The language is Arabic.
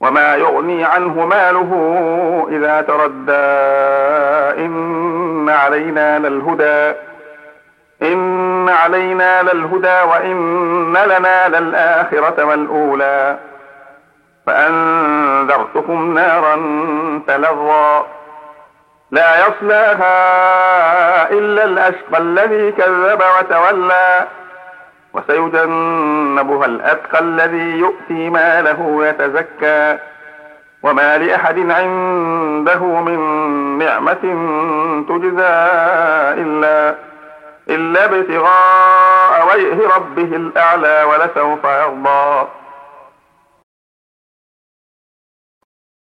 وما يغني عنه ماله إذا تردى. إن علينا للهدى. إن علينا للهدى وإن لنا للآخرة والأولى. فأنذرتكم نارا تلظى. لا يصلاها إلا الأشقى الذي كذب وتولى. وسيجنبها الأتقى الذي يؤتي ماله يتزكى وما لأحد عنده من نعمة تجزى إلا إلا ابتغاء وجه ربه الأعلى ولسوف يرضى.